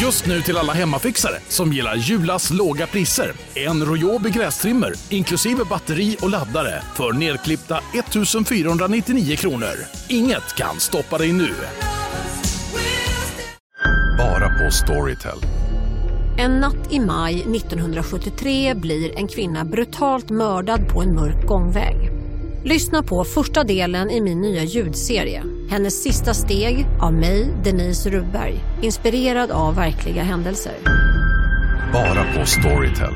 Just nu till alla hemmafixare som gillar Julas låga priser. En Royobi grästrimmer inklusive batteri och laddare för nedklippta 1 499 kronor. Inget kan stoppa dig nu. Bara på Storytel. En natt i maj 1973 blir en kvinna brutalt mördad på en mörk gångväg. Lyssna på första delen i min nya ljudserie. Hennes sista steg av mig, Denise Rubberg. Inspirerad av verkliga händelser. Bara på Storytel.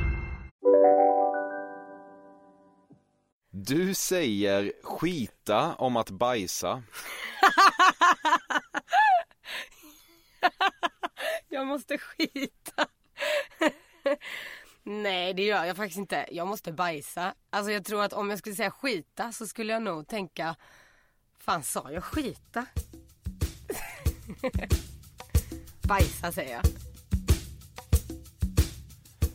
Du säger skita om att bajsa. Jag måste skita. Nej det gör jag faktiskt inte. Jag måste bajsa. Alltså jag tror att om jag skulle säga skita så skulle jag nog tänka Fan sa jag skita? bajsa säger jag.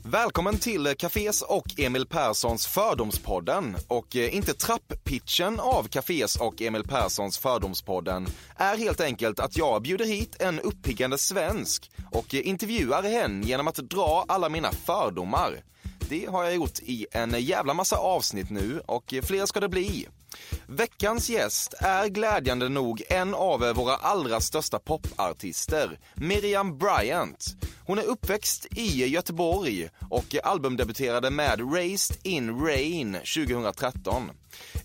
Välkommen till Cafés och Emil Perssons Fördomspodden. Och eh, inte trapppitchen av Cafés och Emil Perssons Fördomspodden är helt enkelt att jag bjuder hit en uppiggande svensk och eh, intervjuar henne genom att dra alla mina fördomar. Det har jag gjort i en jävla massa avsnitt nu och eh, fler ska det bli. Veckans gäst är glädjande nog en av våra allra största popartister, Miriam Bryant. Hon är uppväxt i Göteborg och albumdebuterade med Raised in Rain 2013.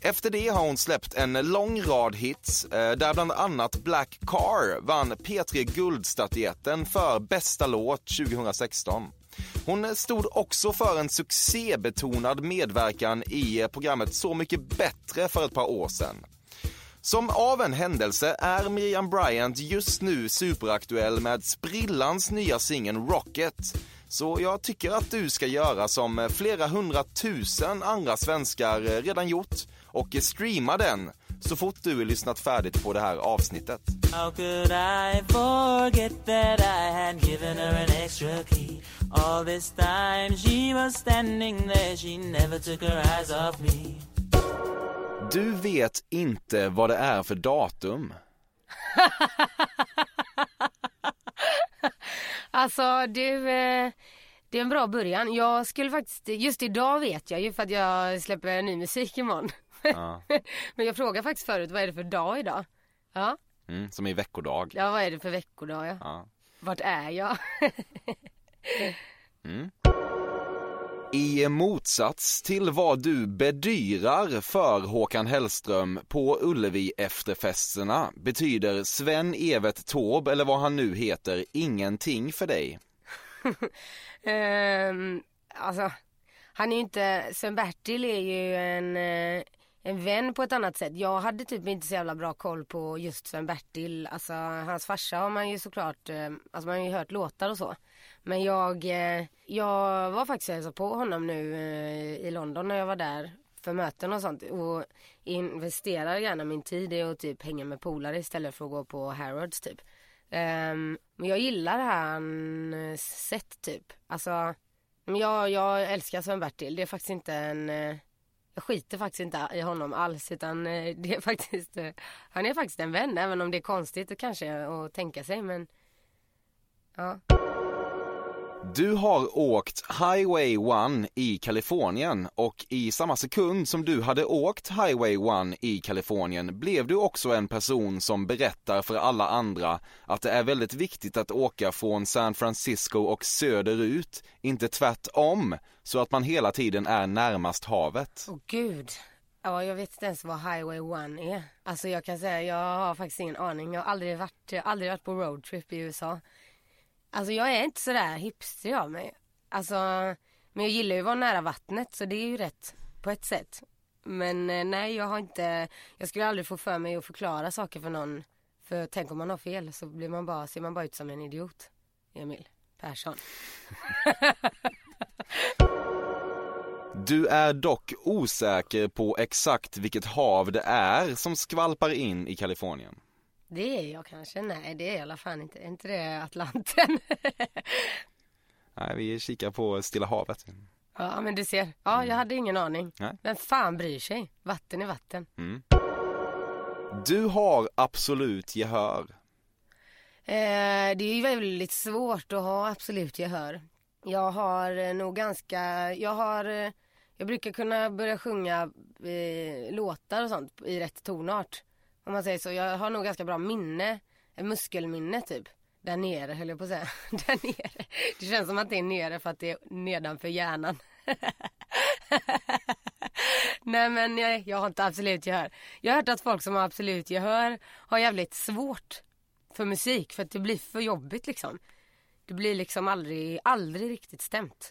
Efter det har hon släppt en lång rad hits eh, där bland annat Black Car vann P3 Guldstatyetten för bästa låt 2016. Hon stod också för en succébetonad medverkan i programmet Så mycket bättre för ett par år sedan. Som av en händelse är Miriam Bryant just nu superaktuell med sprillans nya singeln Rocket. Så jag tycker att du ska göra som flera hundratusen andra svenskar redan gjort och streama den så fort du har lyssnat färdigt på det här avsnittet. How could I forget that I had given her an extra key? All this time she was standing there, she never took her eyes off me. Du vet inte vad det är för datum. Alltså du, eh, det är en bra början. Jag skulle faktiskt, just idag vet jag ju för att jag släpper ny musik imorgon. Ja. Men jag frågade faktiskt förut, vad är det för dag idag? Ja, Mm, som i veckodag. ja vad är det för veckodag ja? Ja. Vart är jag? I motsats till vad du bedyrar för Håkan Hellström på Ullevi efterfesterna betyder Sven-Evert Taube, eller vad han nu heter, ingenting för dig. Ehm, alltså, han är ju inte, Sven-Bertil är ju en, eh, en vän på ett annat sätt. Jag hade typ inte så jävla bra koll på just Sven-Bertil. Alltså hans farsa har man ju såklart, eh, alltså man har ju hört låtar och så. Men jag, eh, jag var faktiskt och hälsade på honom nu eh, i London när jag var där för möten och sånt och investerar gärna min tid i att typ hänga med polare istället för att gå på Harrods typ. Ehm, men jag gillar hans sätt typ. Alltså, jag, jag älskar Sven-Bertil. Det är faktiskt inte en... Jag skiter faktiskt inte i honom alls utan eh, det är faktiskt... Eh, han är faktiskt en vän även om det är konstigt kanske att tänka sig men... Ja. Du har åkt Highway 1 i Kalifornien och i samma sekund som du hade åkt Highway 1 i Kalifornien blev du också en person som berättar för alla andra att det är väldigt viktigt att åka från San Francisco och söderut, inte tvärtom, så att man hela tiden är närmast havet. Åh gud. Ja, jag vet inte ens vad Highway 1 är. Alltså jag kan säga, jag har faktiskt ingen aning. Jag har aldrig varit, jag har aldrig varit på roadtrip i USA. Alltså jag är inte sådär hipster av mig. Alltså, men jag gillar ju att vara nära vattnet så det är ju rätt på ett sätt. Men eh, nej, jag har inte, jag skulle aldrig få för mig att förklara saker för någon. För tänk om man har fel så blir man bara, ser man bara ut som en idiot. Emil Persson. Du är dock osäker på exakt vilket hav det är som skvalpar in i Kalifornien. Det är jag kanske. Nej, det är jag alla fall inte. Är inte det Atlanten? Nej, vi kikar på Stilla havet. ja, men du ser. Ja, jag hade ingen aning. Nej. Vem fan bryr sig? Vatten är vatten. Du har absolut gehör. Eh, det är ju väldigt svårt att ha absolut gehör. Jag har eh, nog ganska, jag har, eh, jag brukar kunna börja sjunga eh, låtar och sånt i rätt tonart. Om man säger så. Jag har nog ganska bra minne, eh, muskelminne typ. Där nere höll jag på att säga. Där nere. Det känns som att det är nere för att det är nedanför hjärnan. Nej men jag, jag har inte absolut gehör. Jag har hört att folk som har absolut gehör har jävligt svårt för musik för att det blir för jobbigt liksom. Det blir liksom aldrig, aldrig riktigt stämt.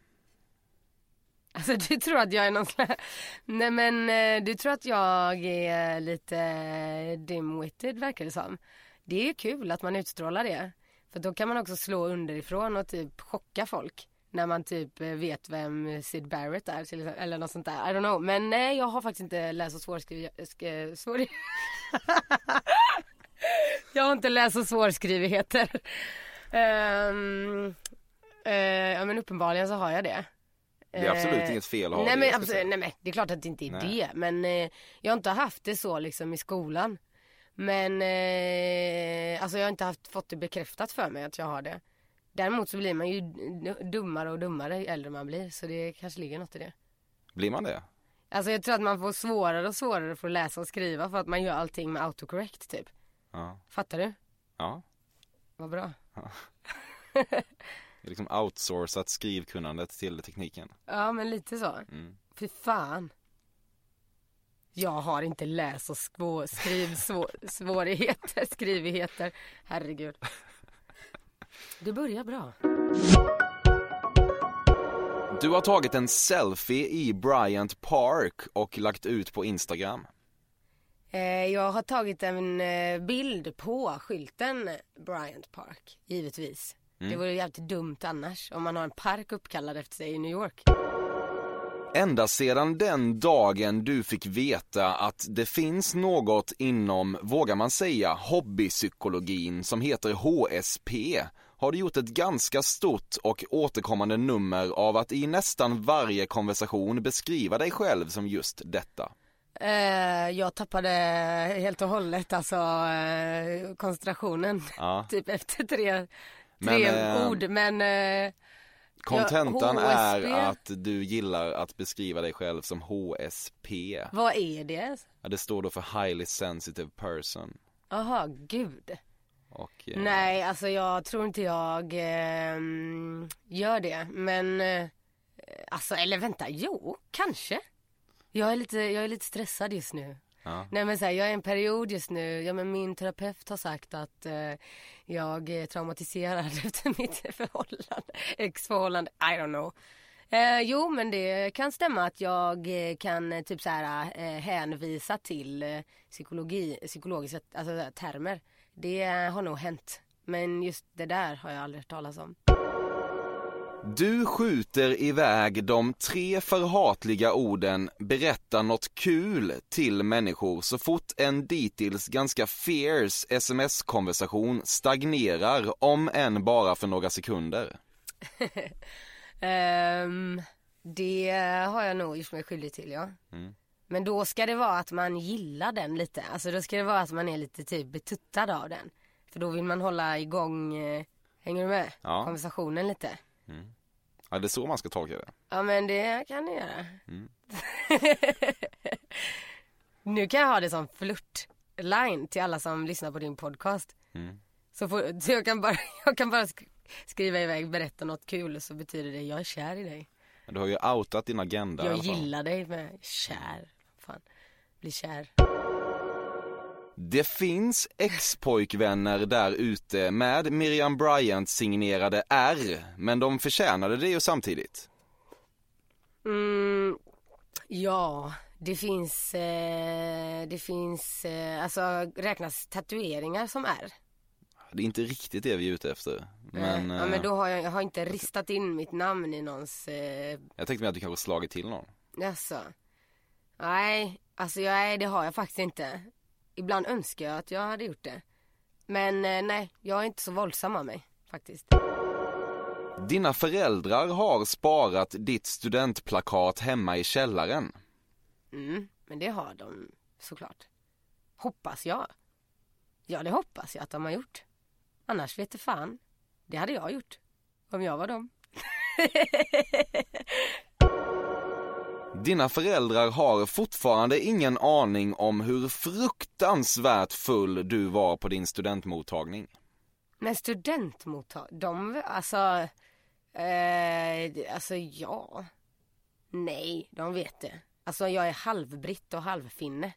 Alltså du tror att jag är någon slags... Nej men eh, du tror att jag är lite eh, dimwitted verkar det som. Det är kul att man utstrålar det. För då kan man också slå underifrån och typ chocka folk. När man typ eh, vet vem Sid Barrett är till exempel, eller något sånt där. I don't know. Men nej jag har faktiskt inte läs och svårskriv... Svår... jag har inte läs och svårskrivigheter. Um, ja men uppenbarligen så har jag det. Det är absolut Eh, inget fel att ha nej, det, men, absolut, nej men det är klart att det inte är Nej. det. Men eh, jag har inte haft det så liksom i skolan. Men eh, alltså jag har inte haft, fått det bekräftat för mig att jag har det. Däremot så blir man ju dummare och dummare ju äldre man blir. Så det kanske ligger något i det. Blir man det? Alltså jag tror att man får svårare och svårare för att läsa och skriva för att man gör allting med autocorrect typ. Ja. Fattar du? ja. Vad bra. Är liksom outsourcat skrivkunnandet till tekniken. Ja men lite så. Mm. Fy fan. Jag har inte läs och skvå, skriv svå, svårigheter, skrivigheter. Herregud. Det börjar bra. Du har tagit en selfie i Bryant Park och lagt ut på Instagram. Eh, jag har tagit en eh, bild på skylten Bryant Park, givetvis. Det vore jävligt dumt annars om man har en park uppkallad efter sig i New York. Ända sedan den dagen du fick veta att det finns något inom, vågar man säga, hobbypsykologin som heter HSP har du gjort ett ganska stort och återkommande nummer av att i nästan varje konversation beskriva dig själv som just detta. Eh, jag tappade helt och hållet alltså eh, koncentrationen. Ja. typ efter tre, Men, tre eh, ord. Men eh, Kontentan Ja, är att du gillar att beskriva dig själv som HSP. vad är det? Ja, det står då för Highly Sensitive Person. Jaha, gud. Och, eh, Nej, alltså jag tror inte jag ehm, gör det. Men, eh, alltså eller vänta, jo, kanske. Jag är lite, jag är lite stressad just nu. Ja. Nej men så här, jag är i en period just nu, ja men min terapeut har sagt att eh, jag är traumatiserad efter mitt förhållande, ex-förhållande, I don't know. Eh, jo men det kan stämma att jag eh, kan eh, typ så här eh, hänvisa till eh, psykologi, psykologiska alltså, termer. Det har nog hänt. Men just det där har jag aldrig hört talas om. Du skjuter iväg de tre förhatliga orden berätta något kul till människor så fort en dittills ganska fierce sms-konversation stagnerar om än bara för några sekunder. Ehm, det har jag nog gjort mig skyldig till ja. Mm. Men då ska det vara att man gillar den lite. Alltså då ska det vara att man är lite typ betuttad av den. För då vill man hålla igång, eh, hänger du med? Ja. Konversationen lite. Ja, det är så man ska tolka det. Ja men det kan ni göra. Mm. nu kan jag ha det som flört-line till alla som lyssnar på din podcast. Mm. Så, får, så jag, kan bara, jag kan bara sk- skriva iväg, berätta något kul så betyder det jag är kär i dig. Du har ju outat din agenda Jag gillar dig med kär. Fan, bli kär. Det finns ex-pojkvänner där ute med Miriam Bryant signerade R, men de förtjänade det ju samtidigt. Mm, ja, det finns, eh, det finns, eh, alltså räknas tatueringar som är? Det är inte riktigt det vi är ute efter. Men, ja, men eh, då har jag, jag har inte ristat in mitt namn i någons, eh, jag tänkte mig att du kanske slagit till någon. jaså. Nej, alltså jag, nej, det har jag faktiskt inte. Ibland önskar jag att jag hade gjort det. Men eh, nej, jag är inte så våldsam av mig faktiskt. Dina föräldrar har sparat ditt studentplakat hemma i källaren. Mm, men det har de såklart. Hoppas jag. Ja, det hoppas jag att de har gjort. Annars vet det fan. Det hade jag gjort. Om jag var dem. Dina föräldrar har fortfarande ingen aning om hur fruktansvärt full du var på din studentmottagning. Men studentmottagning? de, alltså, eh, alltså ja. Nej, de vet det. Alltså jag är halvbritt och halvfinne.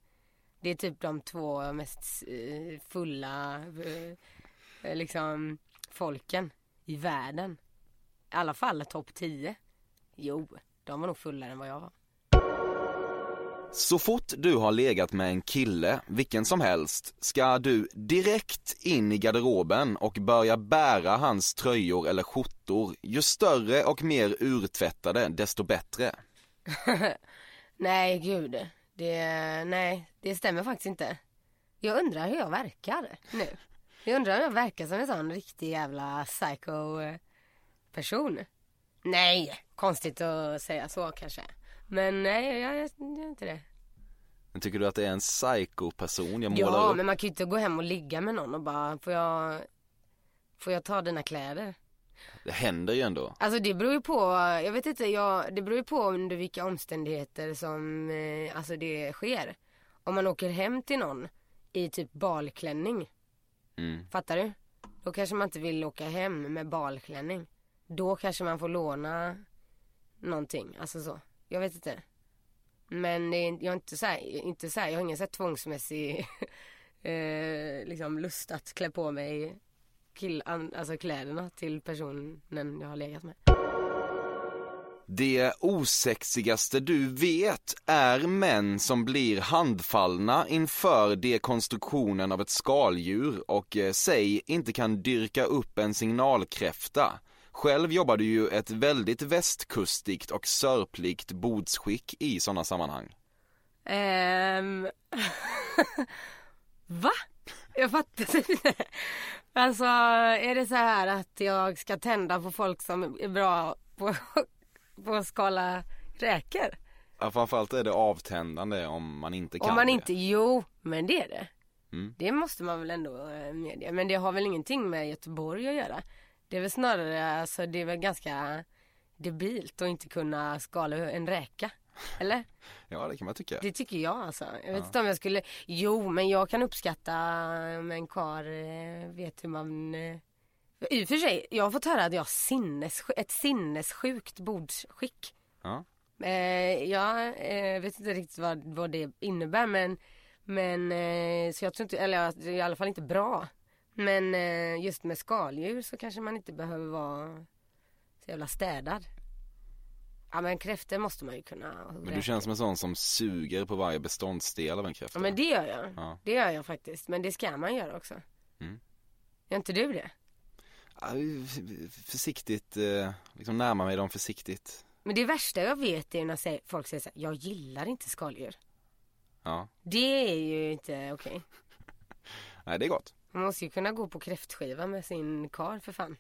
Det är typ de två mest eh, fulla, eh, eh liksom, folken i världen. I alla fall topp 10. Jo, de var nog fullare än vad jag var. Så fort du har legat med en kille, vilken som helst, ska du direkt in i garderoben och börja bära hans tröjor eller skjortor. Ju större och mer urtvättade, desto bättre. Nej, gud. Det, nej, det stämmer faktiskt inte. Jag undrar hur jag verkar nu. Jag undrar om jag verkar som en sån riktig jävla psycho person. Nej, konstigt att säga så kanske. Men nej, jag, jag, jag är inte det. Men tycker du att det är en psycho-person jag målar Ja, upp? men man kan ju inte gå hem och ligga med någon och bara, får jag, får jag ta dina kläder? Det händer ju ändå. Alltså det beror ju på, jag vet inte, jag, det beror ju på under vilka omständigheter som eh, alltså det sker. Om man åker hem till någon i typ balklänning, Mm. fattar du? Då kanske man inte vill åka hem med balklänning. Då kanske man får låna någonting, alltså så. Jag vet inte. Men jag är inte så här, inte så här, jag har ingen så här tvångsmässig eh, liksom lust att klä på mig kill, an, alltså kläderna till personen jag har legat med. Det osexigaste du vet är män som blir handfallna inför dekonstruktionen av ett skaldjur och eh, säg inte kan dyrka upp en signalkräfta. Själv jobbar du ju ett väldigt västkustigt och sörpligt bordsskick i sådana sammanhang. Ehm... Va? Jag fattar inte. Alltså, är det så här att jag ska tända på folk som är bra på, på att skala räkor? Ja, framförallt är det avtändande om man inte kan Om man det. inte, jo, men det är det. Mm. Det måste man väl ändå eh, medge. Men det har väl ingenting med Göteborg att göra. Det är väl snarare, alltså det är väl ganska debilt att inte kunna skala en räka. Eller? Ja, det kan man tycka. Det tycker jag alltså. Jag vet inte om jag skulle, jo men jag kan uppskatta om en kar eh, vet hur man eh... I och för sig, jag har fått höra att jag har sinnes, ett sinnessjukt bordsskick. Ja. Eh, jag eh, vet inte riktigt vad, vad det innebär men, men eh, så jag tror inte, eller ja, i alla fall inte bra. Men eh, just med skaldjur så kanske man inte behöver vara så jävla städad. Ja men kräftor måste man ju kunna Men du känns som en sån som suger på varje beståndsdel av en kräfta. Ja men det gör jag. Ja. Det gör jag faktiskt. Men det ska man göra också. Mm. Gör inte du det? Ja, Försiktigt, eh, liksom närma mig dem försiktigt. Men det värsta jag vet är när folk säger så här, jag gillar inte skaldjur. Ja, Det är ju inte okej. nej det är gott. Man måste ju kunna gå på kräftskiva med sin kar för fan.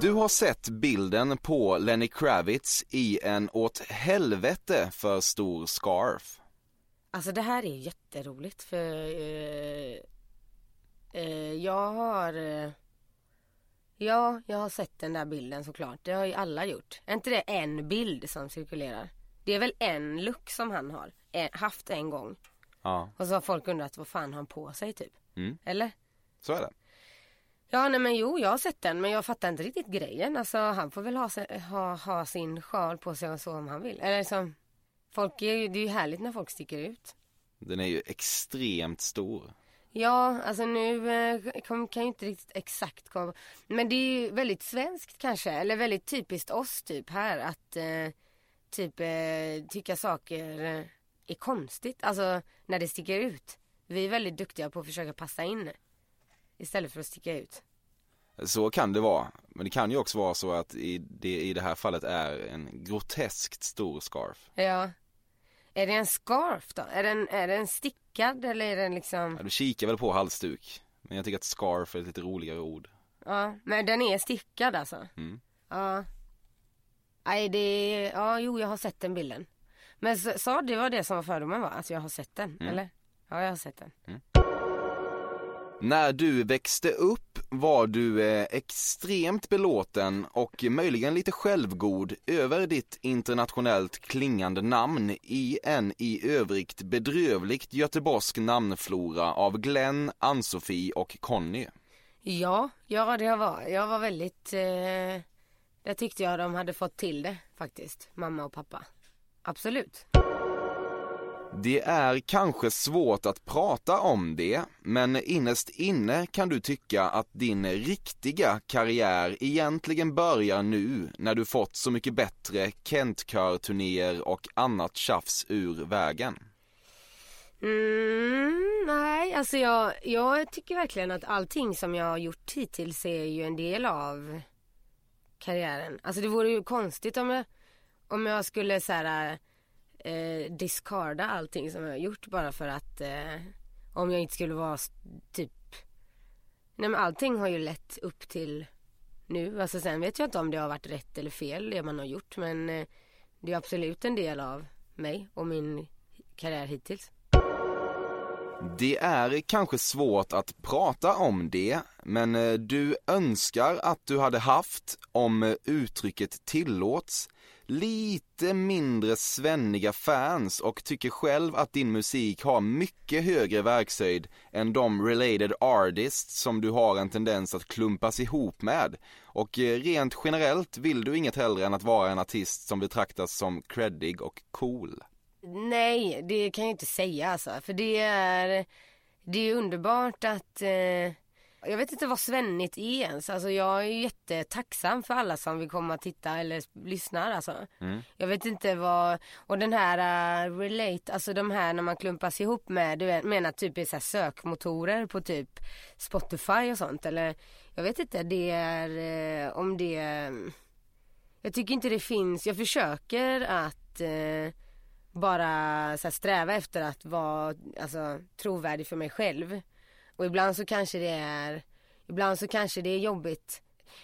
Du har sett bilden på Lenny Kravitz i en åt helvete för stor scarf. Alltså det här är jätteroligt för eh, eh, jag har eh, Ja, jag har sett den där bilden såklart. Det har ju alla gjort. Är inte det en bild som cirkulerar? Det är väl en look som han har eh, haft en gång. Ja, Och så har folk undrat vad fan har han på sig typ. Mm. Eller? så är det. Ja, nej men jo, jag har sett den men jag fattar inte riktigt grejen. Alltså han får väl ha, ha, ha sin sjal på sig och så om han vill. Eller liksom, folk är ju, det är ju härligt när folk sticker ut. Den är ju extremt stor. Ja, alltså nu eh, kan jag inte riktigt exakt komma Men det är ju väldigt svenskt kanske, eller väldigt typiskt oss typ här att eh, typ eh, tycka saker eh, är konstigt. Alltså när det sticker ut. Vi är väldigt duktiga på att försöka passa in istället för att sticka ut. Så kan det vara. Men det kan ju också vara så att i det, i det här fallet är en groteskt stor scarf. Ja. Är det en scarf då? Är den, är den stickad eller är den liksom? Ja, du kikar väl på halsduk. Men jag tycker att scarf är ett lite roligare ord. Ja, men den är stickad alltså? Mm. Ja. Nej det är, ja jo jag har sett den bilden. Men sa det var det som var fördomen va? Alltså jag har sett den, Mm. eller? Ja jag har sett den. När du växte upp var du eh, extremt belåten och möjligen lite självgod över ditt internationellt klingande namn i en i övrigt bedrövligt göteborgsk namnflora av Glenn, Ann-Sofie och Conny. Ja, ja det var, jag var väldigt, eh, där tyckte jag de hade fått till det faktiskt, mamma och pappa. Absolut. Det är kanske svårt att prata om det, men innerst inne kan du tycka att din riktiga karriär egentligen börjar nu när du fått så mycket bättre Kentkörturnéer och annat tjafs ur vägen. Mm, nej, alltså jag, jag tycker verkligen att allting som jag har gjort hittills är ju en del av karriären. Alltså det vore ju konstigt om jag, om jag skulle så här, eh, discarda allting som jag har gjort bara för att eh, om jag inte skulle vara typ Nej men allting har ju lett upp till nu. Alltså sen vet jag inte om det har varit rätt eller fel det man har gjort men eh, det är absolut en del av mig och min karriär hittills. Det är kanske svårt att prata om det, men eh, du önskar att du hade haft, om eh, uttrycket tillåts, lite mindre svenniga fans och tycker själv att din musik har mycket högre verkshöjd än de related artists som du har en tendens att klumpas ihop med. Och eh, rent generellt vill du inget hellre än att vara en artist som betraktas som creddig och cool. Nej, det kan jag inte säga alltså. För det är, det är underbart att, eh, jag vet inte vad svennigt är ens. Alltså jag är jättetacksam för alla som vill komma och titta eller lyssnar alltså. Jag vet inte vad, och den här uh, relate, alltså de här när man klumpas ihop med, du menar typ är så sökmotorer på typ Spotify och sånt eller jag vet inte, det är eh, om det, jag tycker inte det finns, jag försöker att eh, bara så sträva efter att vara alltså, trovärdig för mig själv. Och ibland så kanske det är, ibland så kanske det är jobbigt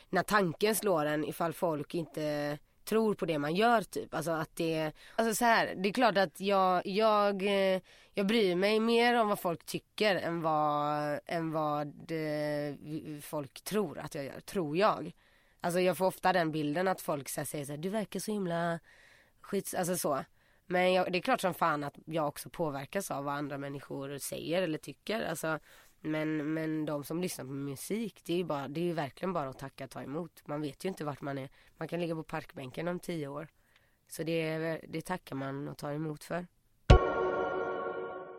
när tanken slår en ifall folk inte tror på det man gör typ. Alltså att det, alltså så här, det är klart att jag, jag, eh, jag bryr mig mer om vad folk tycker än vad, än vad folk tror att jag gör, tror jag. Alltså jag får ofta den bilden att folk så här, säger så här, du verkar så himla skits, alltså så. Men jag, det är klart som fan att jag också påverkas av vad andra människor säger eller tycker. Alltså, men, men de som lyssnar på musik, det är ju bara, det är ju verkligen bara att tacka och ta emot. Man vet ju inte vart man är. Man kan ligga på parkbänken om tio år. Så det, det tackar man och tar emot för.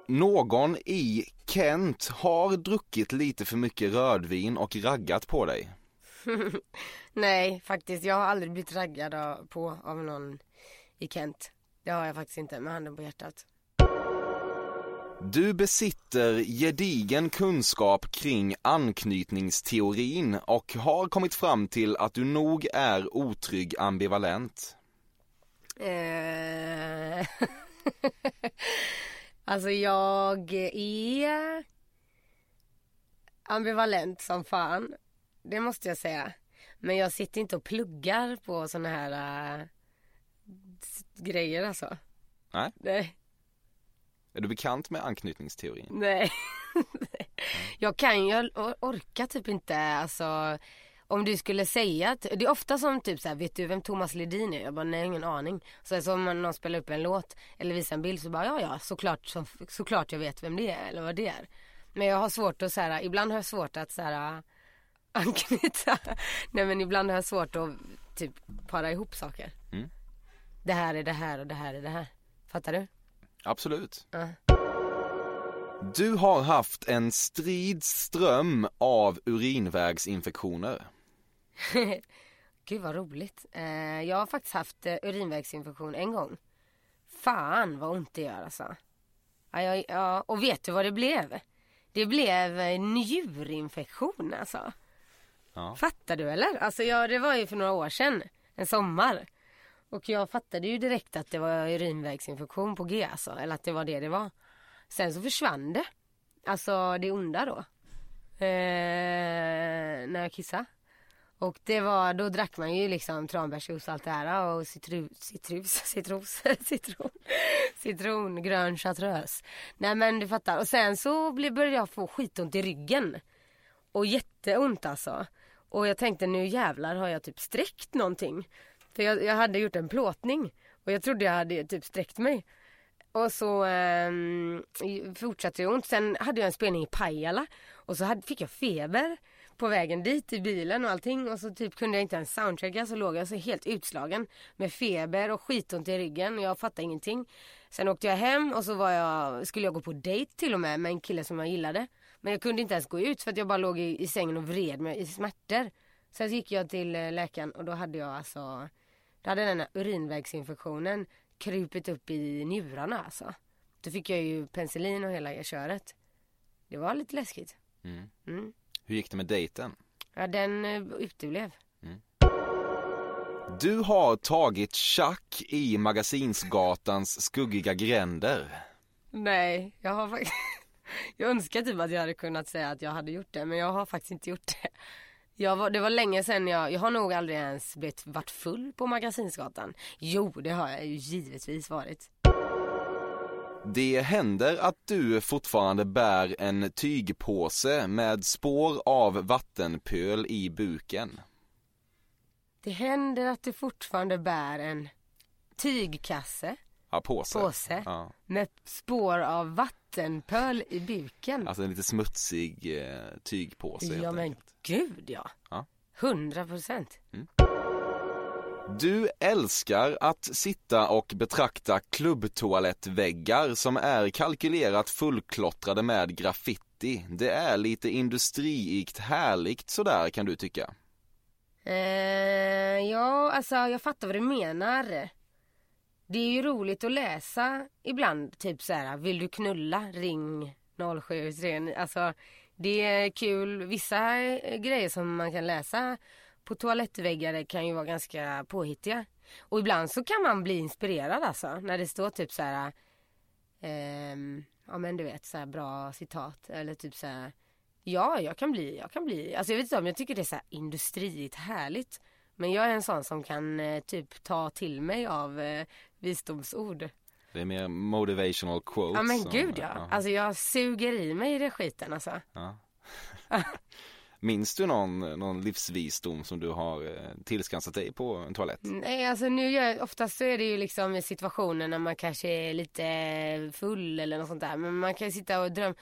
Någon i Kent har druckit lite för mycket rödvin och raggat på dig. Nej, faktiskt. Jag har aldrig blivit raggad på av någon i Kent. Det har jag faktiskt inte, med handen på hjärtat. Du besitter gedigen kunskap kring anknytningsteorin och har kommit fram till att du nog är otrygg ambivalent. Eh, alltså jag är ambivalent som fan. Det måste jag säga. Men jag sitter inte och pluggar på såna här äh, grejer alltså. Nej. Nej. Är du bekant med anknytningsteorin? Nej. jag kan ju, jag orkar typ inte alltså. Om du skulle säga att, det är ofta som typ så här, vet du vem Thomas Ledin är? Jag bara, nej ingen aning. Så, så om någon spelar upp en låt eller visar en bild så bara, ja ja såklart, så, såklart jag vet vem det är eller vad det är. Men jag har svårt att så här, ibland har jag svårt att så här anknyta. nej men ibland har jag svårt att typ para ihop saker. Mm. Det här är det här och det här är det här. Fattar du? Absolut. Ja. Du har haft en strid ström av urinvägsinfektioner. Gud vad roligt. Eh, jag har faktiskt haft eh, urinvägsinfektion en gång. Fan vad ont det gör alltså. Ja, ja, och vet du vad det blev? Det blev en njurinfektion alltså. Ja. Fattar du eller? Alltså jag, det var ju för några år sedan. En sommar. Och jag fattade ju direkt att det var urinvägsinfektion på G alltså. Eller att det var det det var. Sen så försvann det. Alltså det onda då. Eh, när jag kissade. Och det var, då drack man ju liksom tranbärsjuice och allt det här och citru, citrus, citrus, citron, citron, grön chartreuse. Nej men du fattar. Och sen så började jag få skitont i ryggen. Och jätteont alltså. Och jag tänkte nu jävlar har jag typ sträckt någonting. För jag, jag hade gjort en plåtning. Och jag trodde jag hade typ sträckt mig. Och så eh, fortsatte det ont. Sen hade jag en spelning i Pajala. Och så hade, fick jag feber på vägen dit i bilen och allting. Och så typ kunde jag inte ens soundchecka. Så låg jag så helt utslagen. Med feber och skitont i ryggen. Och jag fattade ingenting. Sen åkte jag hem och så var jag, skulle jag gå på dejt till och med med en kille som jag gillade. Men jag kunde inte ens gå ut för att jag bara låg i, i sängen och vred mig i smärtor. Sen gick jag till eh, läkaren och då hade jag alltså, då hade den här urinvägsinfektionen krupit upp i njurarna alltså. Då fick jag ju penicillin och hela köret. Det var lite läskigt. Mm. Mm. Hur gick det med dejten? Ja, den uh, uteblev. Du har tagit tjack i Magasinsgatans skuggiga gränder. Nej, jag har faktiskt... jag önskar typ att jag hade kunnat säga att jag hade gjort det, men jag har faktiskt inte gjort det. Jag var, det var länge sedan jag, jag har nog aldrig ens blivit, varit full på Magasinsgatan. Jo, det har jag ju givetvis varit. Det händer att du fortfarande bär en tygpåse med spår av vattenpöl i buken. Det händer att du fortfarande bär en tygkasse, Ja, påse. påse, Ja. med spår av vattenpöl i buken. Alltså en lite smutsig eh, tygpåse ja men enkelt. gud ja. Ja. Hundra procent. Du älskar att sitta och betrakta klubbtoalettväggar som är kalkylerat fullklottrade med graffiti. Det är lite industriikt härligt sådär kan du tycka. Eh, ja, alltså jag fattar vad du menar. Det är ju roligt att läsa ibland, typ så här, vill du knulla? Ring 0739. Alltså det är kul. Vissa eh, grejer som man kan läsa på toalettväggar kan ju vara ganska påhittiga. Och ibland så kan man bli inspirerad alltså. När det står typ så här, ehm, ja men du vet så här bra citat. Eller typ så här, ja jag kan bli, jag kan bli. Alltså jag vet inte om jag tycker det är så här industriigt härligt. Men jag är en sån som kan eh, typ ta till mig av eh, visdomsord. Det är mer motivational quotes. Ja men gud ja. Alltså jag suger i mig i det skiten alltså. ja. Minns du någon, någon livsvisdom som du har eh, tillskansat dig på en toalett? Nej alltså nu gör, oftast så är det ju liksom i situationer när man kanske är lite full eller något sånt där. Men man kan ju sitta och drömma.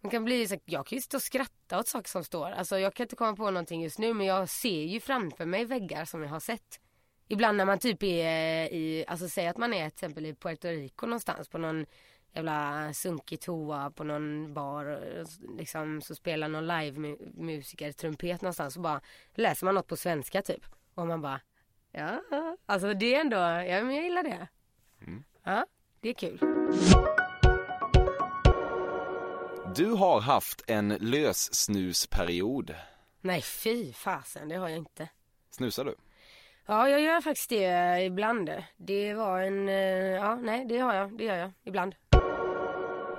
Man kan bli så, jag kan ju sitta och skratta åt saker som står. Alltså jag kan inte komma på någonting just nu men jag ser ju framför mig väggar som jag har sett. Ibland när man typ är i, alltså säg att man är till exempel i Puerto Rico någonstans på någon jävla sunkig toa på någon bar och liksom så spelar någon live-musiker trumpet någonstans så bara läser man något på svenska typ. Och man bara Ja, alltså det är ändå, ja men jag gillar det. Ja, det är kul. Du har haft en lössnusperiod. Nej fy fasen, det har jag inte. Snusar du? Ja, jag gör faktiskt det eh, ibland. Det var en, eh, ja nej det har jag, det gör jag ibland.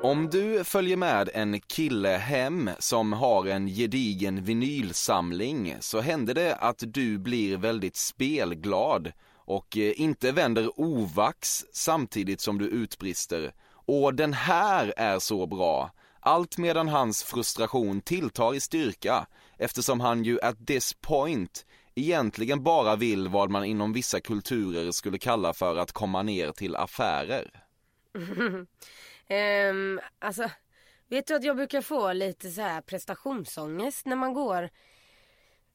Om du följer med en kille hem som har en gedigen vinylsamling så händer det att du blir väldigt spelglad och eh, inte vänder ovax samtidigt som du utbrister Och den här är så bra! Allt medan hans frustration tilltar i styrka eftersom han ju at this point egentligen bara vill vad man inom vissa kulturer skulle kalla för att komma ner till affärer. um, alltså, vet du att jag brukar få lite så här prestationsångest när man går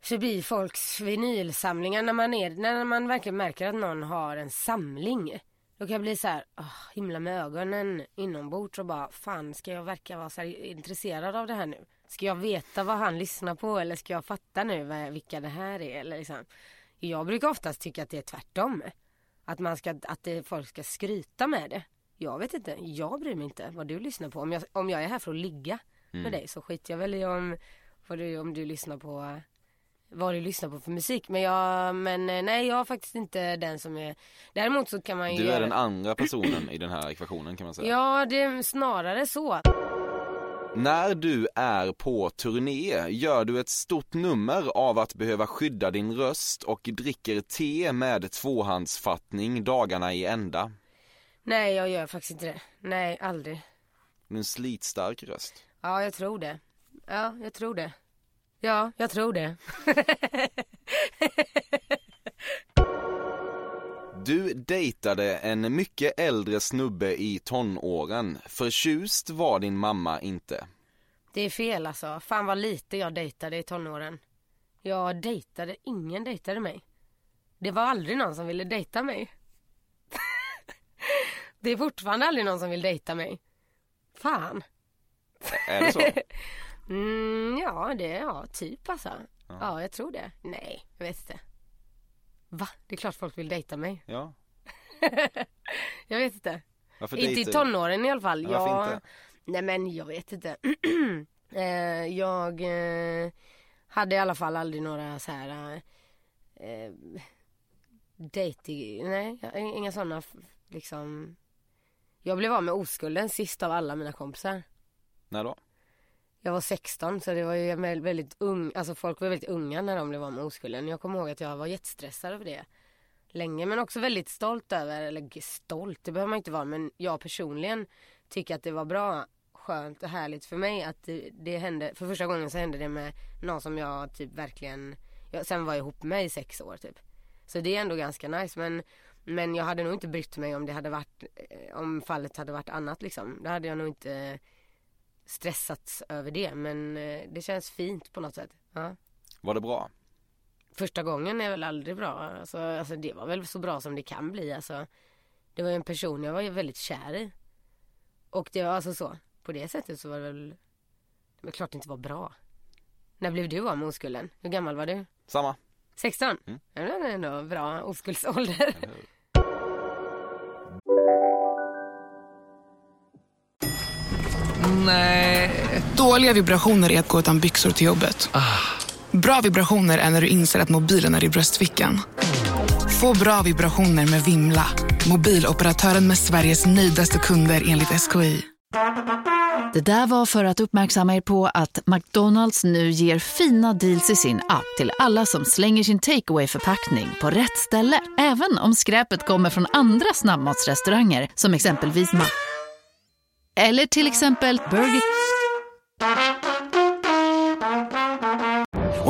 förbi folks vinylsamlingar när man, är, när man verkligen märker att någon har en samling. Då kan jag bli så här, åh, himla med ögonen inombords och bara, fan ska jag verka vara så intresserad av det här nu? Ska jag veta vad han lyssnar på eller ska jag fatta nu vad, vilka det här är? Eller liksom. Jag brukar oftast tycka att det är tvärtom. Att, man ska, att det, folk ska skryta med det. Jag vet inte, jag bryr mig inte vad du lyssnar på. Om jag, om jag är här för att ligga med dig så skiter jag väl i om, du, om du lyssnar på vad du lyssnar på för musik. Men jag, men eh, nej jag är faktiskt inte den som är Däremot så kan man ju Du är den andra personen i den här ekvationen kan man säga. Ja det är snarare så. När du är på turné gör du ett stort nummer av att behöva skydda din röst och dricker te med tvåhandsfattning dagarna i ända. Nej jag gör faktiskt inte det. Nej aldrig. Du en slitstark röst. Ja jag tror det. Ja jag tror det. Ja jag tror det. Du dejtade en mycket äldre snubbe i tonåren. Förtjust var din mamma inte. Det är fel alltså. Fan vad lite jag dejtade i tonåren. Jag dejtade, ingen dejtade mig. Det var aldrig någon som ville dejta mig. det är fortfarande aldrig någon som vill dejta mig. Fan. Är det så? Mm, ja, det ja, typ alltså. Ja. jag tror det. Nej, jag vet inte. Va? Det är klart folk vill dejta mig. Ja. Jag vet inte. Varför inte i tonåren i alla fall. Ja, varför jag... inte? Nej men jag vet inte. eh, jag eh, hade i alla fall aldrig några så här eh, dating, nej inga sådana liksom. Jag blev av med oskulden sist av alla mina kompisar. När då? Jag var 16 så det var ju väldigt ung, alltså folk var väldigt unga när de blev av med oskulden. Jag kommer ihåg att jag var jättestressad över det. Länge men också väldigt stolt över, eller stolt det behöver man inte vara men jag personligen tycker att det var bra, skönt och härligt för mig att det, det hände, för första gången så hände det med någon som jag typ verkligen, jag, sen var jag ihop med i sex år typ. Så det är ändå ganska nice men, men jag hade nog inte brytt mig om det hade varit, eh, om fallet hade varit annat liksom. Det hade jag nog inte stressats över det men eh, det känns fint på något sätt. Ja. Var det bra? Första gången är väl aldrig bra. Alltså, alltså det var väl så bra som det kan bli. Alltså, det var ju en person jag var ju väldigt kär i. Och det var alltså så. På det sättet så var det väl. Det var klart det inte var bra. När blev du av med oskulden? Hur gammal var du? Samma. 16? Mm. Ja, det var ändå bra oskuldsålder. Nej. Dåliga vibrationer är att gå utan byxor till jobbet. Bra vibrationer är när du inser att mobilen är i bröstfickan. Få bra vibrationer med Vimla. Mobiloperatören med Sveriges nöjdaste kunder enligt SKI. Det där var för att uppmärksamma er på att McDonalds nu ger fina deals i sin app till alla som slänger sin takeaway förpackning på rätt ställe. Även om skräpet kommer från andra snabbmatsrestauranger som exempelvis Ma... Eller till exempel Burger...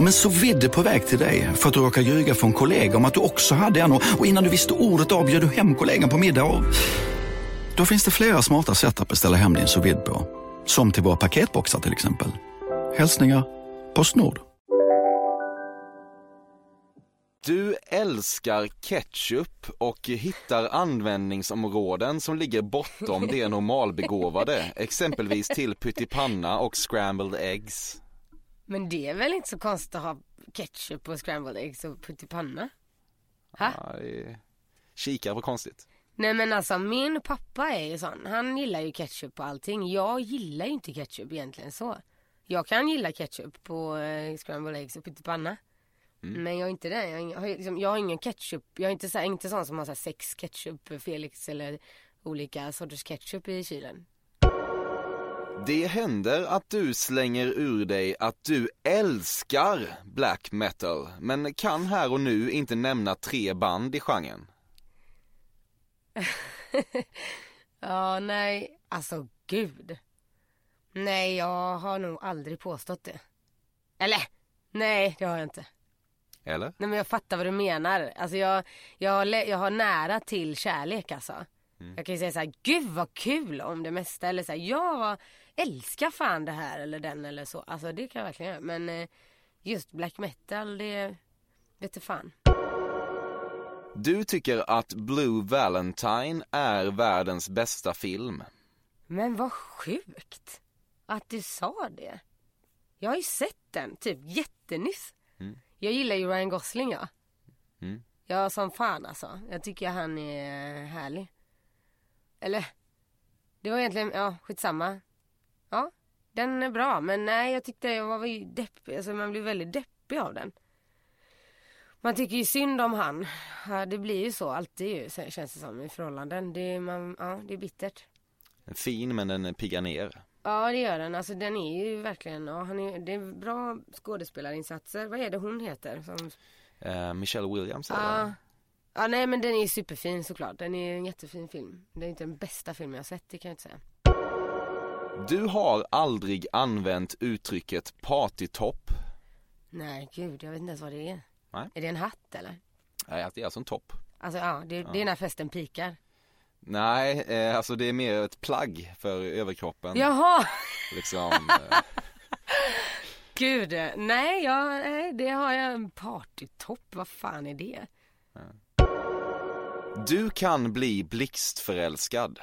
Om en så vidde på väg till dig för att du råkar ljuga från kollega om att du också hade en och innan du visste ordet av du hem kollegan på middag och... Då finns det flera smarta sätt att beställa hem din sous på. Som till våra paketboxar till exempel. Hälsningar Postnord. Du älskar ketchup och hittar användningsområden som ligger bortom det normalbegåvade, exempelvis till pyttipanna och scrambled eggs. Men det är väl inte så konstigt att ha ketchup och scrambled eggs och pyttipanna? Ha? Ja, det är... Kikar på konstigt. Nej men alltså min pappa är ju sån. Han gillar ju ketchup på allting. Jag gillar ju inte ketchup egentligen så. Jag kan gilla ketchup på eh, scrambled eggs och pyttipanna. Men jag är inte det. Jag, har liksom, jag har ingen ketchup. Jag är inte, så inte sån som har så sex ketchup, Felix eller olika sorters ketchup i kylen. Det händer att du slänger ur dig att du älskar black metal, men kan här och nu inte nämna tre band i genren. Ja, nej. Alltså gud. Nej, jag har nog aldrig påstått det. Eller? Nej, det har jag inte. Eller? Nej men jag fattar vad du menar. Alltså jag, jag, har, jag har nära till kärlek alltså. Jag kan ju säga så här, gud vad kul om det mesta. Eller så här, jag älskar fan det här eller den eller så. Alltså det kan jag verkligen göra. Men eh, just black metal, det vet du fan. Du tycker att Blue Valentine är världens bästa film. Men vad sjukt att du sa det. Jag har ju sett den, typ jättenyss. Mm. Jag gillar ju Ryan Gosling ja. Mm. Ja som fan alltså. Jag tycker han är härlig. Eller, det var egentligen, ja skitsamma. Ja, den är bra men nej jag tyckte jag var ju deppig, alltså man blir väldigt deppig av den. Man tycker ju synd om han. Ja, det blir ju så alltid ju känns det som i förhållanden. Det är, man, ja, det är bittert. Fin men den piggar ner. Ja det gör den. Alltså den är ju verkligen, ja, han är, det är bra skådespelarinsatser. Vad är det hon heter? Som, Eh, Michelle Williams är det, ja. ja nej men den är superfin såklart. Den är en jättefin film. Det är inte den bästa filmen jag har sett, det kan jag inte säga. Du har aldrig använt uttrycket partytopp. Nej gud, jag vet inte ens vad det är. Nej. Är det en hatt eller? Nej, att det är alltså en topp. Alltså ja, det, det är när festen pikar. Nej, eh, alltså det är mer ett plagg för överkroppen. Jaha! Liksom, eh, Gud, nej, jag, nej det har jag en partytopp. Vad fan är det? du kan bli blixtförälskad.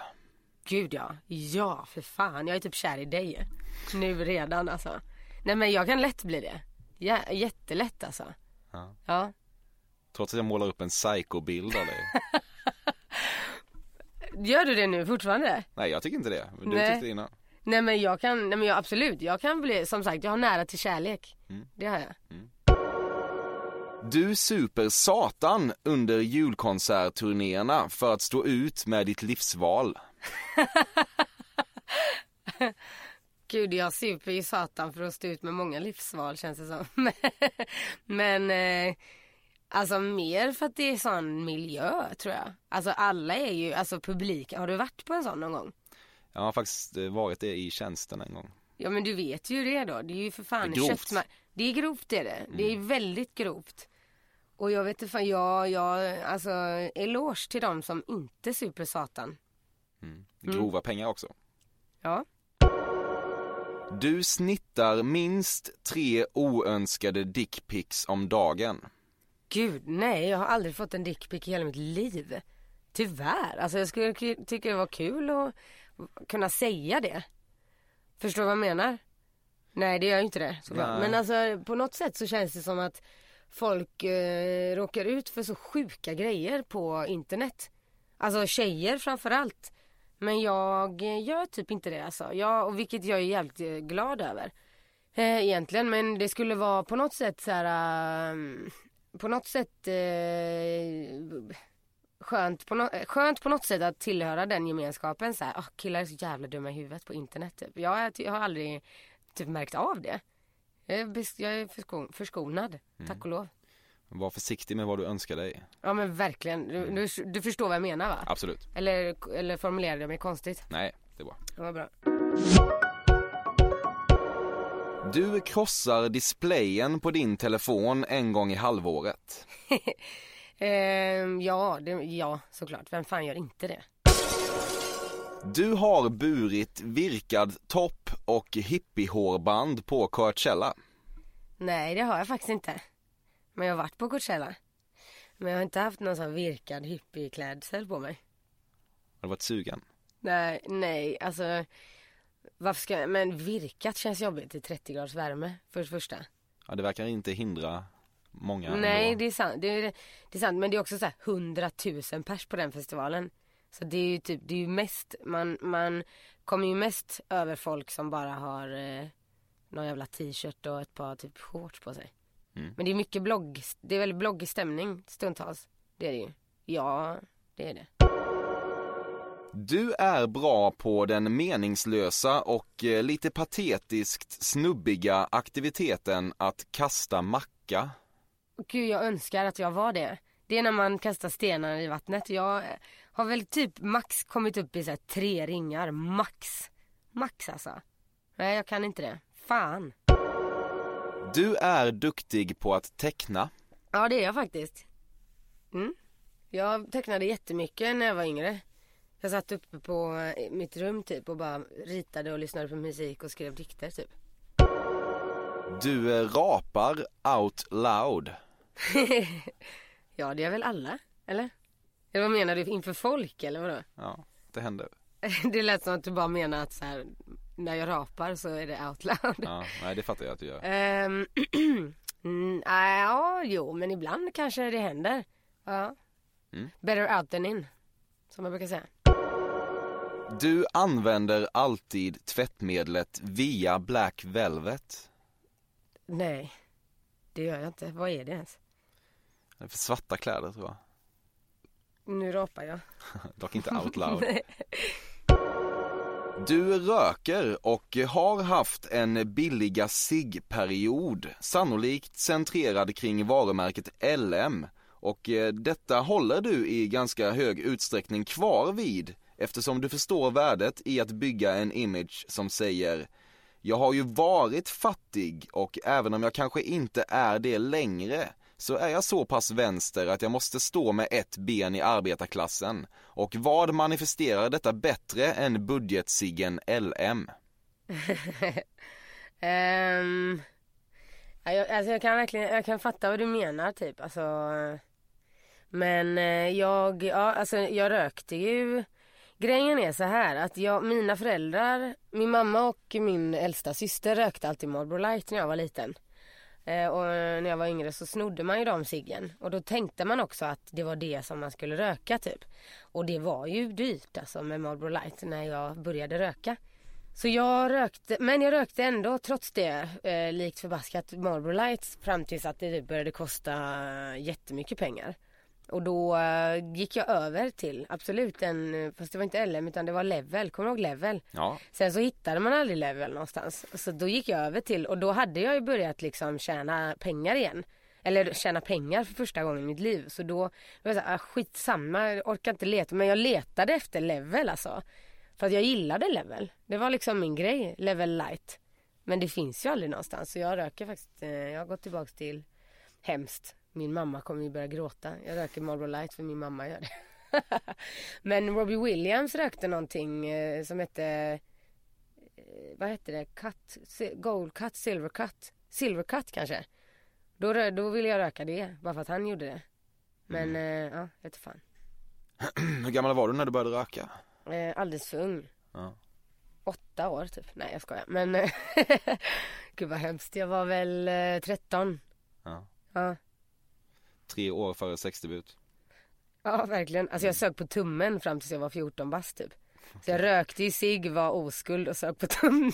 Gud ja, ja för fan. Jag är typ kär i dig. Nu redan alltså. Nej men jag kan lätt bli det. Ja, jättelätt alltså. Ja. Ja. Trots att jag målar upp en psykobild av dig. Gör du det nu fortfarande? Nej, jag tycker inte det. Du Nej. tyckte det innan. Nej men jag kan, nej men jag, absolut. Jag kan bli, som sagt jag har nära till kärlek. Mm. Det har jag. Du super satan under julkonsertturnéerna för att stå ut med ditt livsval. Gud jag super ju satan för att stå ut med många livsval känns det som. Men eh, alltså mer för att det är sån miljö tror jag. Alltså alla är ju, alltså publiken, har du varit på en sån någon gång? Jag har faktiskt eh, varit det i tjänsten en gång. Ja men du vet ju det då. Det är ju för fan Det är grovt. Det är grovt är det. Det är väldigt grovt. Och jag vet inte fan, jag, jag, alltså eloge till dem som inte super satan. Mm. Grova pengar också. Ja. Du snittar minst tre oönskade dickpics om dagen. Gud nej, jag har aldrig fått en dickpic i hela mitt liv. Tyvärr. Alltså jag skulle tycka det var kul att kunna säga det. Förstår du vad jag menar? Nej det gör ju inte det såklart. Men alltså på något sätt så känns det som att folk eh, råkar ut för så sjuka grejer på internet. Alltså tjejer framförallt. Men jag gör typ inte det alltså. Jag, och vilket jag är jävligt eh, glad över. Eh, egentligen men det skulle vara på något sätt så här. ehm, på något sätt eh, skönt, på no- eh, skönt på något sätt att tillhöra den gemenskapen. Så här, "Åh, killar är så jävla dumma i huvudet på internet. Typ. Jag, har- jag har aldrig typ märkt av det. Jag är, jag förskonad, tack och lov. Var försiktig med vad du önskar dig. Ja men verkligen, du, du, du förstår vad jag menar va? Absolut. Eller, eller formulerade jag mig konstigt? Nej, det bra. Det var bra. Du krossar displayen på din telefon en gång i halvåret. Ehm, ja, det, ja, såklart. Vem fan gör inte det? Du har burit virkad topp och hippiehårband på Coachella. Nej, det har jag faktiskt inte. Men jag har varit på Coachella. Men jag har inte haft någon sån virkad hippieklädsel på mig. Har du varit sugen? Nej, nej, alltså. Varför ska jag, men virkat känns jobbigt i 30 graders värme för det första. Ja, det verkar inte hindra många nej, ändå. det är sant. Det är, det är sant. Men det är också så här 100 000 pers på den festivalen. Så det är ju typ, det är ju mest, man, man kommer ju mest över folk som bara har eh, någon jävla t-shirt och ett par typ shorts på sig. Mm. Men det är mycket blogg, det är väldigt bloggig stämning stundtals. Det är det ju. Ja, det är det. Du är bra på den meningslösa och eh, lite patetiskt snubbiga aktiviteten att kasta macka. Gud, jag önskar att jag var det. Det är när man kastar stenar i vattnet. Jag har väl typ max kommit upp i så här tre ringar. Max. Max alltså. Nej, jag kan inte det. Fan. Du är duktig på att teckna. Ja, det är jag faktiskt. Mm. Jag tecknade jättemycket när jag var yngre. Jag satt uppe på eh, mitt rum typ och bara ritade och lyssnade på musik och skrev dikter typ. Du eh, rapar out loud. ja, det är väl alla. Eller? Eller vad menar du, inför folk eller vadå? Ja, det händer. Det lät som att du bara menar att så här, när jag rapar så är det out loud. Ja, nej det fattar jag att du gör. Mm, ah, ja, jo, men ibland kanske det händer. Ja. Mm. Better out than in, som jag brukar säga. Du använder alltid tvättmedlet via Black Velvet. Nej, det gör jag inte. Vad är det ens? Det är för svarta kläder tror jag. Nu rapar jag. Dock inte out loud. Du röker och har haft en billiga sig-period, sannolikt centrerad kring varumärket LM. Och eh, detta håller du i ganska hög utsträckning kvar vid eftersom du förstår värdet i att bygga en image som säger Jag har ju varit fattig och även om jag kanske inte är det längre så är jag så pass vänster att jag måste stå med ett ben i arbetarklassen. Och vad manifesterar detta bättre än budgetsiggen LM? um, ehm, jag, alltså jag kan verkligen, jag kan fatta vad du menar typ. Alltså, men eh, jag, ja alltså jag rökte ju. Grejen är så här att jag, mina föräldrar, min mamma och min äldsta syster rökte alltid Marlboro Light när jag var liten. Eh, och när jag var yngre så snodde man ju de ciggen. Och då tänkte man också att det var det som man skulle röka typ. Och det var ju dyrt alltså med Marlboro Light när jag började röka. Så jag rökte, men jag rökte ändå trots det eh, likt förbaskat Marlboro Lights fram tills att det typ började kosta jättemycket pengar. Och då eh, gick jag över till absolut en, fast det var inte LM utan det var Level, kommer du ihåg Level? Ja, Sen så hittade man aldrig Level någonstans. Så då gick jag över till, och då hade jag ju börjat liksom tjäna pengar igen. Eller tjäna pengar för första gången i mitt liv. Så då var jag såhär, ah, skitsamma, jag orkar inte leta. Men jag letade efter Level alltså. För att jag gillade Level. Det var liksom min grej, Level Light. Men det finns ju aldrig någonstans. Så jag röker faktiskt, eh, jag har gått tillbaks till hemskt. Min mamma kommer ju börja gråta. Jag röker Marlboro Light för min mamma gör det. Men Robbie Williams rökte någonting eh, som hette eh, vad hette det? Cut, gold cut, silver cut. Silver cut kanske. Då, då ville jag röka det, bara för att han gjorde det. Men eh, ja, jag vet fan. hur gammal var du när du började röka? Eh, alldeles för ung. Ja. Åtta år typ. Nej jag skojar. Men gud vad hemskt. Jag var väl eh, 13. Ja. Ja. Tre år före sexdebut. Ja verkligen. Alltså jag sög på tummen fram tills jag var 14 bast typ. Så jag rökte i sig, var oskuld och sög på tummen.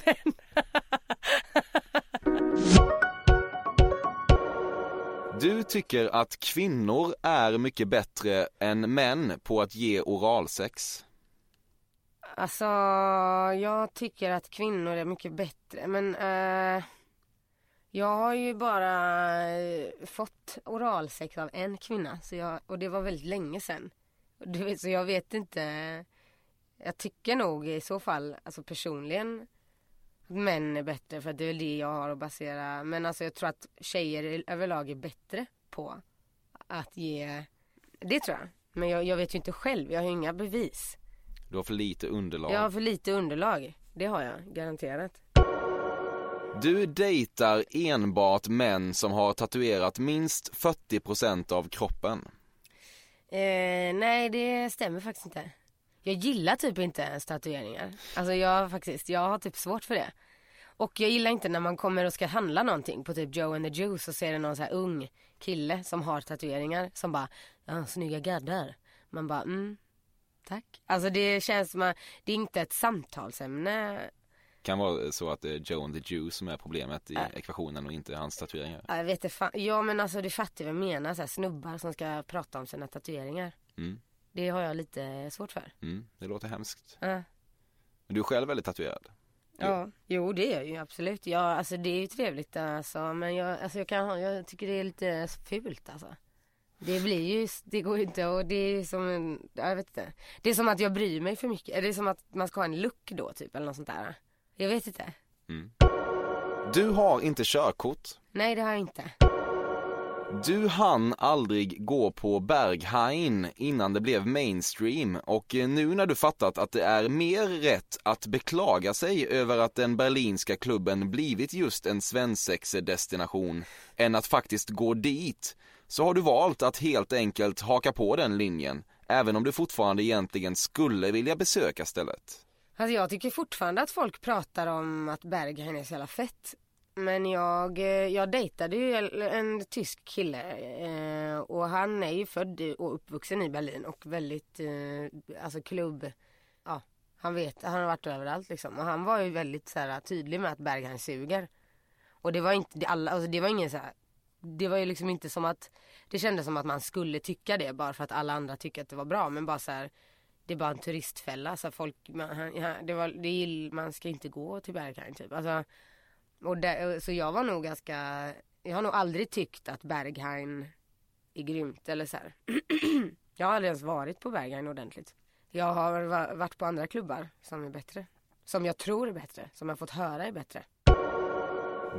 Du tycker att kvinnor är mycket bättre än män på att ge oralsex. Alltså jag tycker att kvinnor är mycket bättre men eh, jag har ju bara eh, fått oralsex av en kvinna så jag, och det var väldigt länge sedan. Vet, så jag vet inte. Jag tycker nog i så fall, alltså personligen att män är bättre för det är väl det jag har att basera. Men alltså jag tror att tjejer överlag är bättre på att ge, det tror jag. Men jag, jag vet ju inte själv, jag har inga bevis. Du har för lite underlag. Jag har för lite underlag. Det har jag, garanterat. Du dejtar enbart män som har tatuerat minst 40% av kroppen. Eh, nej, det stämmer faktiskt inte. Jag gillar typ inte ens tatueringar. Alltså jag faktiskt, jag har typ svårt för det. Och jag gillar inte när man kommer och ska handla någonting på typ Joe and the Juice och ser det någon så här ung kille som har tatueringar som bara, ja snygga gaddar. Man bara, mm, tack. Alltså det känns som att det är inte ett samtalsämne. Kan vara så att det är Joe and the Jew som är problemet i ekvationen och inte hans tatueringar. Ja, Jag vet inte. Ja men alltså du fattar vad jag menar. Så här, snubbar som ska prata om sina tatueringar. Mm, Det har jag lite svårt för. mm, det låter hemskt. Ja. Men du är själv väldigt tatuerad. Ja, jo det är jag ju absolut. Ja, alltså det är ju trevligt alltså. Men jag, alltså, jag, kan, jag tycker det är lite fult alltså. Det blir ju, det går ju inte och det är som en, ja, jag vet inte. Det är som att jag bryr mig för mycket. Det är som att man ska ha en look då typ eller något sånt där. Jag vet inte. Du har inte körkort. Nej det har jag inte. Du hann aldrig gå på Berghain innan det blev mainstream och nu när du fattat att det är mer rätt att beklaga sig över att den berlinska klubben blivit just en svensexedestination än att faktiskt gå dit så har du valt att helt enkelt haka på den linjen, även om du fortfarande egentligen skulle vilja besöka stället. Alltså jag tycker fortfarande att folk pratar om att Berghain är så jävla fett. Men jag, eh, jag dejtade ju en tysk kille eh, och han är ju född och uppvuxen i Berlin och väldigt, eh, alltså klubb, ja han vet, han har varit överallt liksom. Och han var ju väldigt så här, tydlig med att Berghain suger. Och det var inte, det, alla, alltså det var ingen så här, det var ju liksom inte som att, det kändes som att man skulle tycka det bara för att alla andra tycker att det var bra. Men bara så här, det är bara en turistfälla. Så folk, man, ja, det var, det, man ska inte gå till Berghain typ. Alltså, och där, så jag var nog ganska, jag har nog aldrig tyckt att Berghain är grymt eller så här. jag har aldrig ens varit på Berghain ordentligt. Jag har varit på andra klubbar som är bättre. Som jag tror är bättre, som jag fått höra är bättre.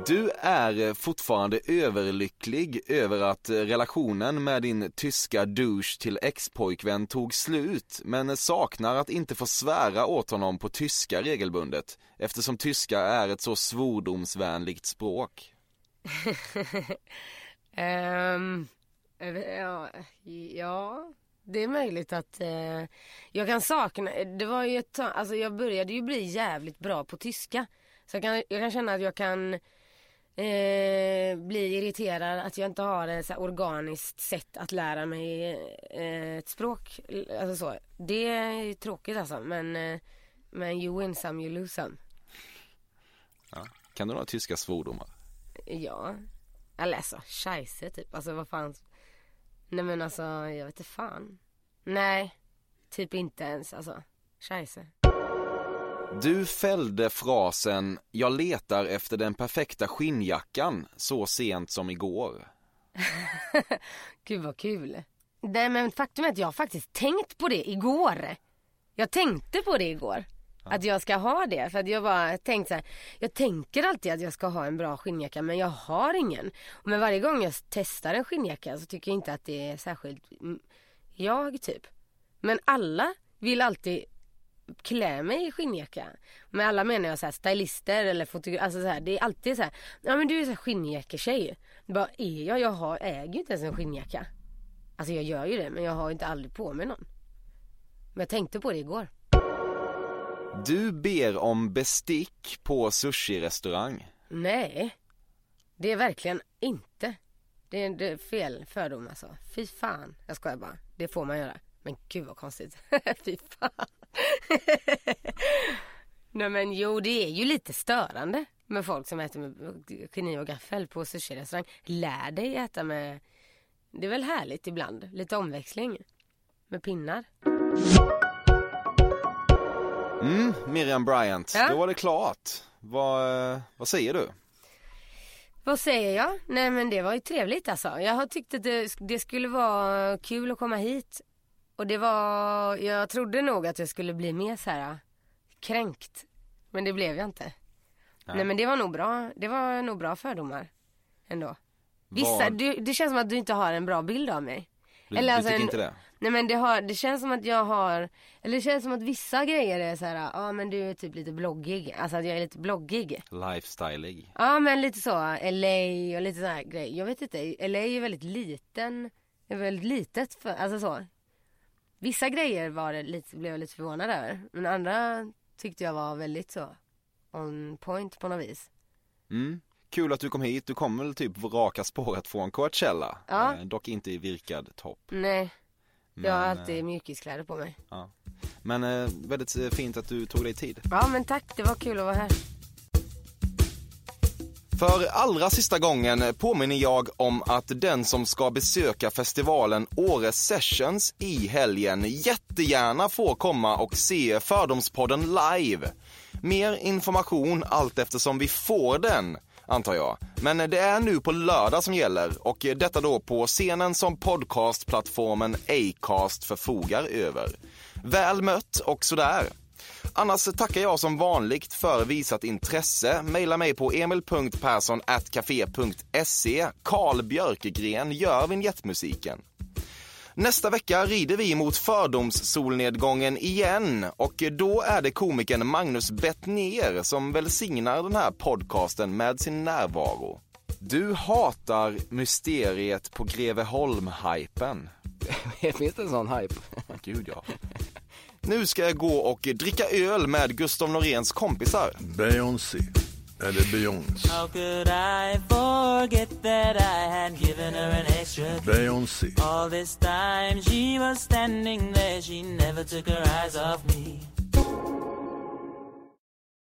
Du är eh, fortfarande överlycklig över att eh, relationen med din tyska douche till ex-pojkvän tog slut, men eh, saknar att inte få svära åt honom på tyska regelbundet, eftersom tyska är ett så svordomsvänligt språk. um, ja, ja, det är möjligt att eh, jag kan sakna, det var ju ett alltså jag började ju bli jävligt bra på tyska. Så jag kan, jag kan känna att jag kan eh, blir irriterad att jag inte har ett så organiskt sätt att lära mig eh, ett språk. Alltså så. Det är tråkigt alltså men, eh, men you win some you lose some. Ja. Kan du några tyska svordomar? Ja. Eller alltså scheisse typ. Alltså vad fan. Nej men alltså jag vet inte fan. Nej. Typ inte ens alltså. Scheisse. Du fällde frasen “Jag letar efter den perfekta skinnjackan” så sent som igår. Gud vad kul. Nej men faktum är att jag faktiskt tänkt på det igår. Jag tänkte på det igår. Att jag ska ha det. För att jag bara tänkt så här, Jag tänker alltid att jag ska ha en bra skinnjacka men jag har ingen. Men varje gång jag testar en skinnjacka så tycker jag inte att det är särskilt jag typ. Men alla vill alltid klä mig i skinnjacka. Med alla menar jag så här, stylister eller fotografer. Alltså så här, det är alltid så här. Ja men du är så skinnjacketjej. Bara är jag? Jag har, äger ju inte ens en skinnjacka. Alltså jag gör ju det men jag har inte aldrig på mig någon. Men jag tänkte på det igår. Du ber om bestick på sushi-restaurang. Nej. Det är verkligen inte. Det är, det är fel fördom alltså. Fy fan. Jag skojar bara. Det får man göra. Men gud vad konstigt. Fy fan. Nej men jo det är ju lite störande med folk som äter med kniv och gaffel på sushi-restaurang. Lär dig äta med, det är väl härligt ibland, lite omväxling. Med pinnar. Mm, Miriam Bryant, ja? då var det klart. Vad, vad säger du? Vad säger jag? Nej men det var ju trevligt alltså. Jag har tyckt att det, det skulle vara kul att komma hit och det var, jag trodde nog att jag skulle bli mer så här kränkt. Men det blev jag inte. Nej. Nej men det var nog bra, det var nog bra fördomar. Ändå. Vissa, du, det känns som att du inte har en bra bild av mig. Du, eller alltså du tycker en, inte det? Nej men det, har, det känns som att jag har, eller det känns som att vissa grejer är så här, ja ah, men du är typ lite bloggig. Alltså att jag är lite bloggig. Lifestyleig. Ja men lite så, LA och lite sådana grejer. Jag vet inte, LA är väldigt liten, är väldigt litet för, alltså så. Vissa grejer var det lite, blev jag lite förvånad över. Men andra tyckte jag var väldigt så on point på något vis. Mm. Kul att du kom hit. Du kom väl typ raka spåret från Coachella? Ja. Eh, dock inte i virkad topp. Nej. Men, jag har alltid eh, mjukiskläder på mig. Ja. Men eh, väldigt eh, fint att du tog dig tid. Ja men tack, det var kul att vara här. För allra sista gången påminner jag om att den som ska besöka festivalen Åre Sessions i helgen jättegärna får komma och se Fördomspodden live. Mer information allt eftersom vi får den, antar jag. Men det är nu på lördag som gäller och detta då på scenen som podcastplattformen Acast förfogar över. Väl mött och sådär. Annars tackar jag som vanligt för visat intresse. Maila mig på emil.persson.café.se. Karl Björkegren gör vignettmusiken. Nästa vecka rider vi mot fördomssolnedgången igen och då är det komikern Magnus Bettner som välsignar den här podcasten med sin närvaro. Du hatar mysteriet på Greveholm-hypen. Finns det en sån hype? Gud ja. Nu ska jag gå och dricka öl med Gustav Noréns kompisar. Beyoncé. Eller Beyoncé. How could I forget that I had given her an extra? Beyoncé. All this time she was standing there, she never took her eyes off me.